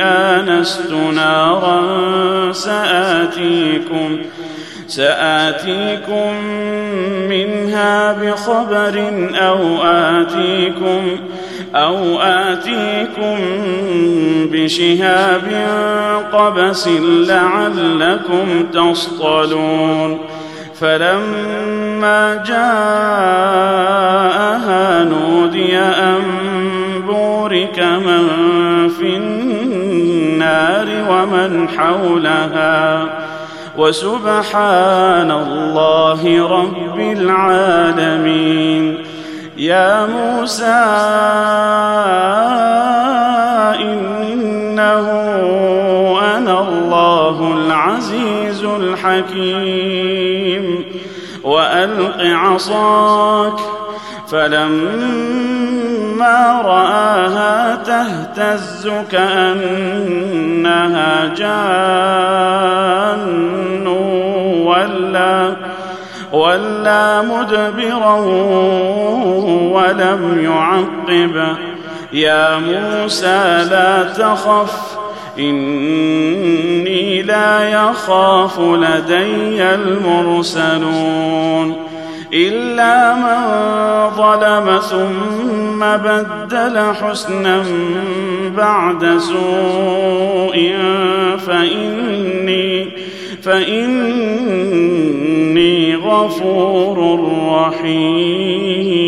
آنست نارا سآتيكم سآتيكم منها بخبر أو آتيكم أو آتيكم بشهاب قبس لعلكم تصطلون. فلما جاءها نودي أن بورك من ومن حولها. وسبحان الله رب العالمين. يا موسى إنه أنا الله العزيز الحكيم. وألق عصاك فلما رآها تهتز كأنها جان ولا ولى مدبرا ولم يعقب. يا موسى لا تخف إني لا يخاف لدي المرسلون. إلا من ظلم ثم بدل حسنا بعد سوء فإني فإني غفور رحيم.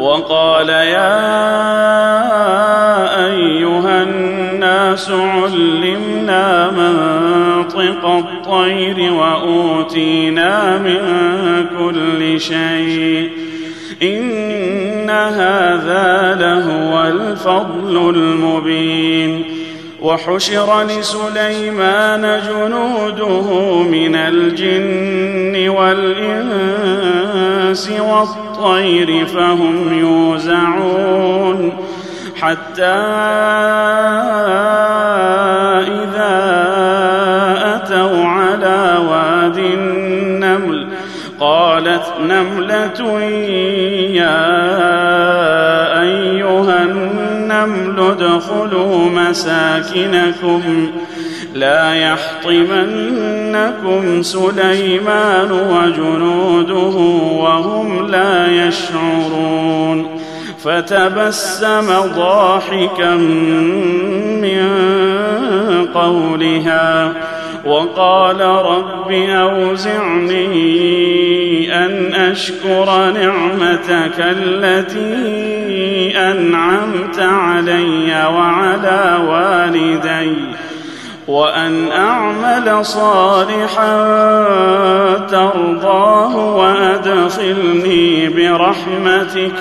وقال يا أيها الناس علمنا منطق الطير وأوتينا من كل شيء. إن هذا لهو الفضل المبين. وحشر لسليمان جنوده من الجن والإنس والطير فهم يوزعون حتى إذا أتوا على واد النمل قالت نملة مساكنكم لا يحطمنكم سليمان وجنوده وهم لا يشعرون فتبسم ضاحكا من قولها وقال رب أوزعني ان أشكر نعمتك التي أنعمت علي وعلى والدي وأن أعمل صالحا ترضاه وأدخلني برحمتك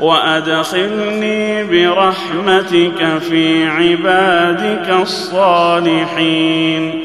وأدخلني برحمتك في عبادك الصالحين.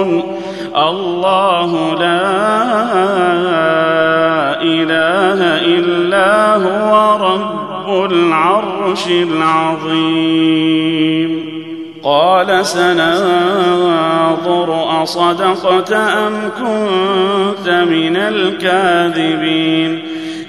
الله لا إله إلا هو رب العرش العظيم. قال سننظر أصدقت أم كنت من الكاذبين.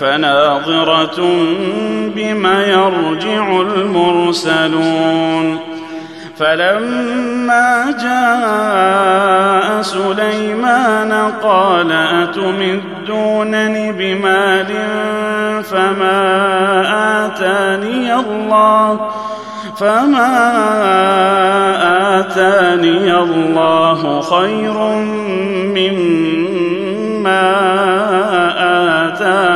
فناظرة بما يرجع المرسلون. فلما جاء سليمان قال أتمدونني بمال فما آتاني الله فما آتاني الله خير مما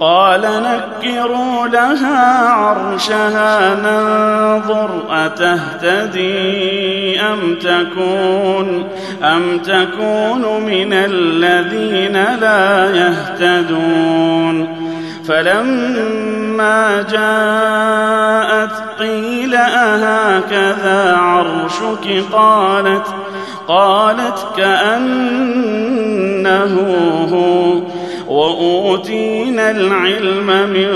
قال نكروا لها عرشها ننظر أتهتدي أم تكون؟ أم تكون من الذين لا يهتدون؟ فلما جاءت قيل أهكذا عرشك؟ قالت قالت كأنه هو. وأوتينا العلم من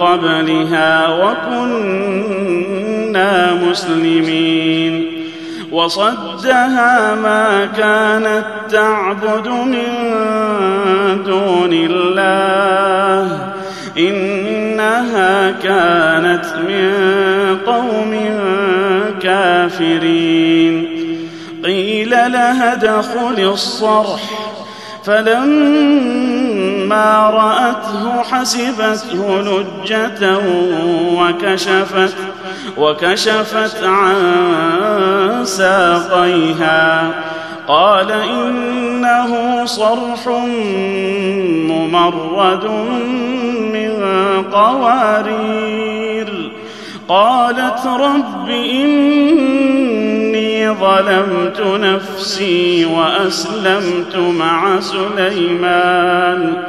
قبلها وكنا مسلمين. وصدها ما كانت تعبد من دون الله. إنها كانت من قوم كافرين. قيل لها ادخل الصرح. فلما رأته حسبته لجة وكشفت وكشفت عن ساقيها. قال إنه صرح ممرد من قوارير. قالت رب ظلمت نفسي وأسلمت مع سليمان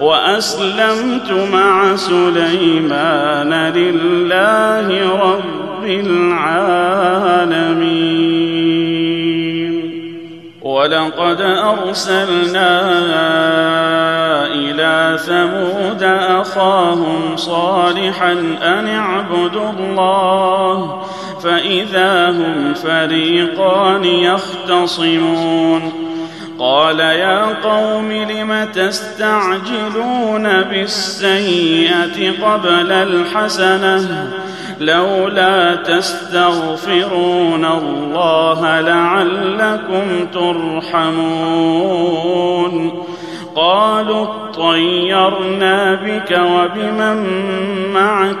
وأسلمت مع سليمان لله رب العالمين. ولقد أرسلنا إلى ثمود أخاهم صالحا أن اعبدوا الله فإذا هم فريقان يختصمون. قال يا قوم لم تستعجلون بالسيئة قبل الحسنة؟ لولا تستغفرون الله لعلكم ترحمون. قالوا اطيرنا بك وبمن معك؟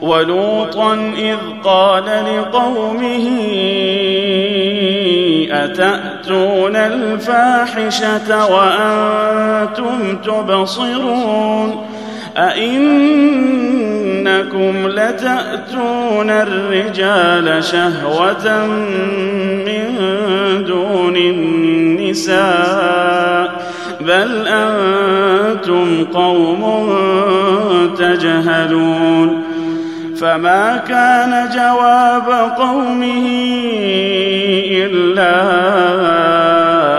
ولوطا إذ قال لقومه أتأتون الفاحشة وأنتم تبصرون؟ أئنكم لتأتون الرجال شهوة من دون النساء؟ بل أنتم قوم تجهلون فما كان جواب قومه إلا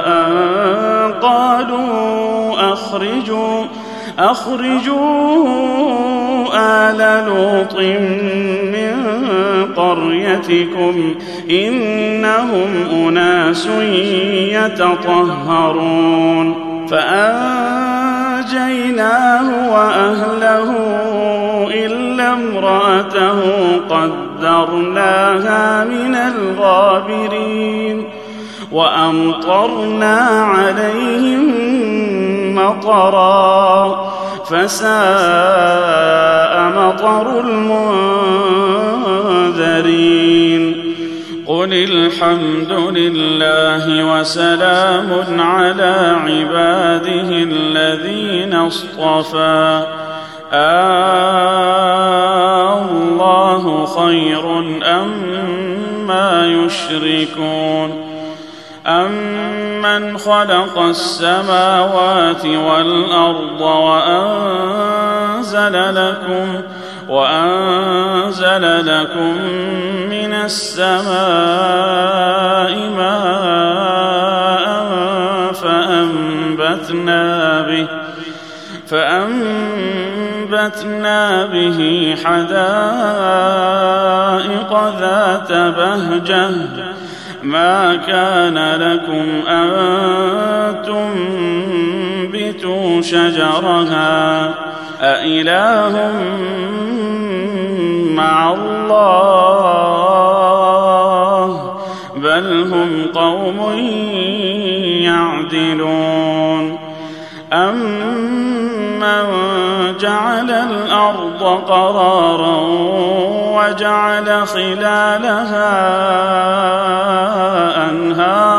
أن قالوا أخرجوا أخرجوا آل لوط من قريتكم إنهم أناس يتطهرون فأنجيناه وأهله إلا امرأته قدرناها من الغابرين وأمطرنا عليهم مطرا فساء مطر المنذرين قل الحمد لله وسلام على عباده الذين اصطفى. آه الله خير أم يشركون. أمن خلق السماوات والأرض وأنزل لكم وأنزل لكم من السماء ماء فأنبتنا به فأنبتنا به حدائق ذات بهجة. ما كان لكم أن تنبتوا شجرها. أإله مع الله بل هم قوم يعدلون. أمن جعل الأرض قرارا وجعل خلالها أنهارا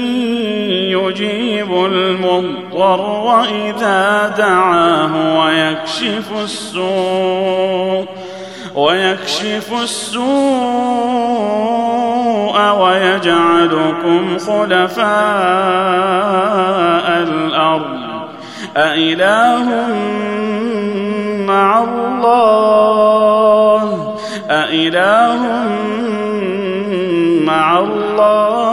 يجيب المضطر إذا دعاه ويكشف السوء ويكشف السوء ويجعلكم خلفاء الأرض. أإله مع الله؟ أإله مع الله؟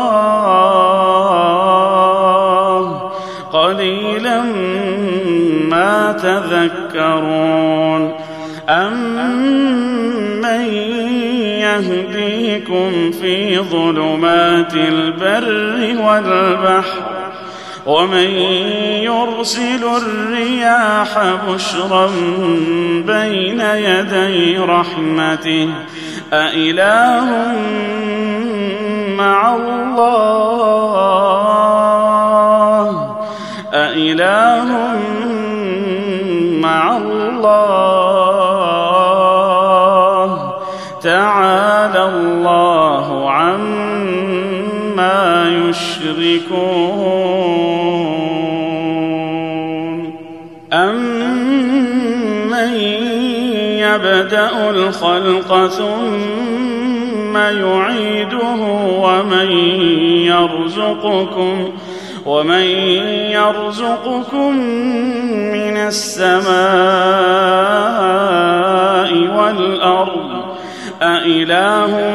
تذكرون أمن يهديكم في ظلمات البر والبحر ومن يرسل الرياح بشرا بين يدي رحمته أإله مع الله يشركون أمن يبدأ الخلق ثم يعيده ومن يرزقكم ومن يرزقكم من السماء والأرض أإله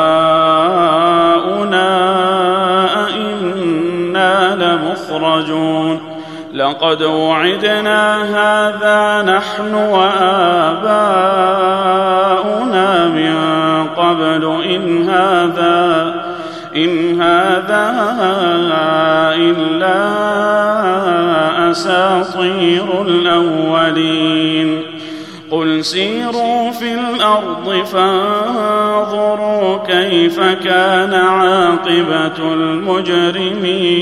لقد وعدنا هذا نحن وآباؤنا من قبل إن هذا إن هذا إلا أساطير الأولين. قل سيروا في الأرض فانظروا كيف كان عاقبة المجرمين.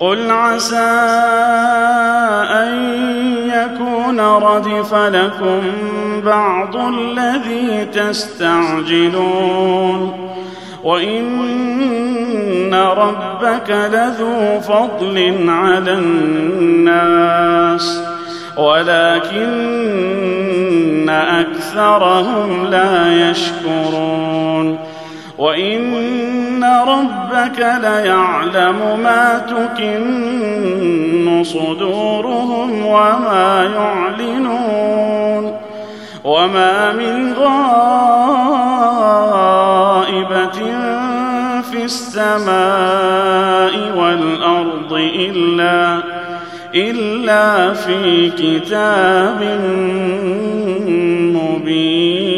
قل عسى أن يكون ردف لكم بعض الذي تستعجلون وإن ربك لذو فضل على الناس ولكن أكثرهم لا يشكرون وإن ربك ليعلم ما تكن صدورهم وما يعلنون وما من غائبة في السماء والأرض إلا إلا في كتاب مبين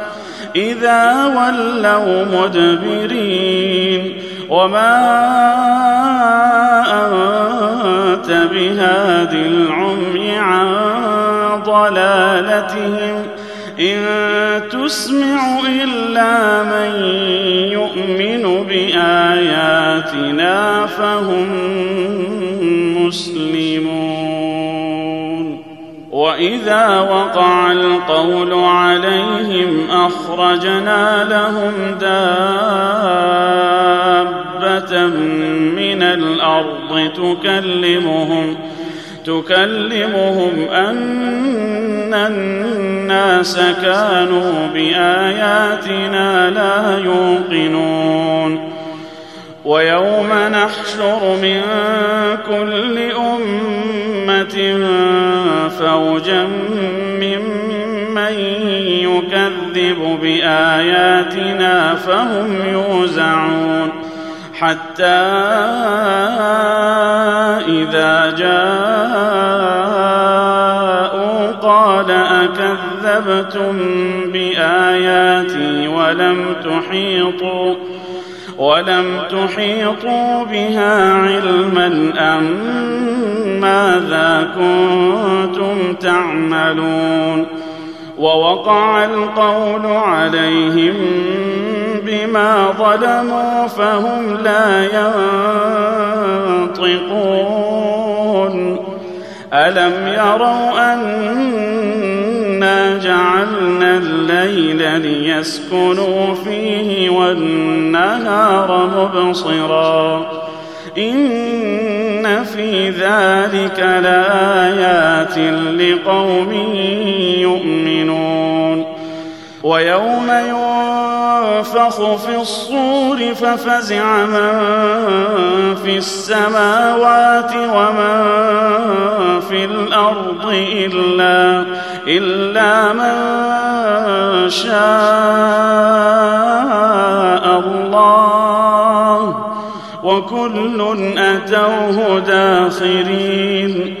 إذا ولوا مدبرين وما أنت بهاد العمي عن ضلالتهم إن تسمع إلا من يؤمن بآياتنا فهم مسلمون وإذا وقع القول عليهم أخرجنا لهم دابة من الأرض تكلمهم تكلمهم أن الناس كانوا بآياتنا لا يوقنون ويوم نحشر من كل فوجا ممن يكذب بآياتنا فهم يوزعون حتى إذا جاءوا قال أكذبتم بآياتي ولم تحيطوا ولم تحيطوا بها علما أم ماذا كنتم تعملون ووقع القول عليهم بما ظلموا فهم لا ينطقون. ألم يروا أنا جعلنا الليل ليسكنوا فيه والنهار مبصرا. إن في ذلك لآيات لقوم يؤمنون. ويوم ينفخ في الصور ففزع من في السماوات ومن في الأرض إلا إلا من شاء الله. وكل أتوه داخرين.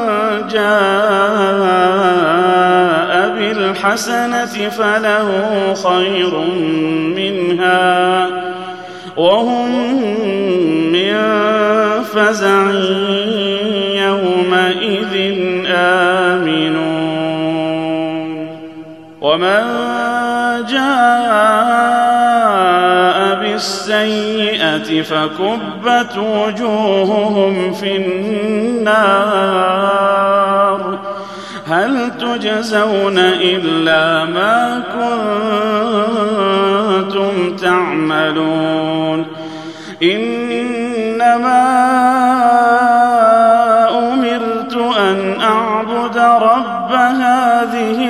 جاء بالحسنة فله خير منها وهم من فزع يومئذ آمنون. ومن جاء بالسيئة فكبت وجوههم في النار. هل تجزون إلا ما كنتم تعملون؟ إنما أمرت أن أعبد رب هذه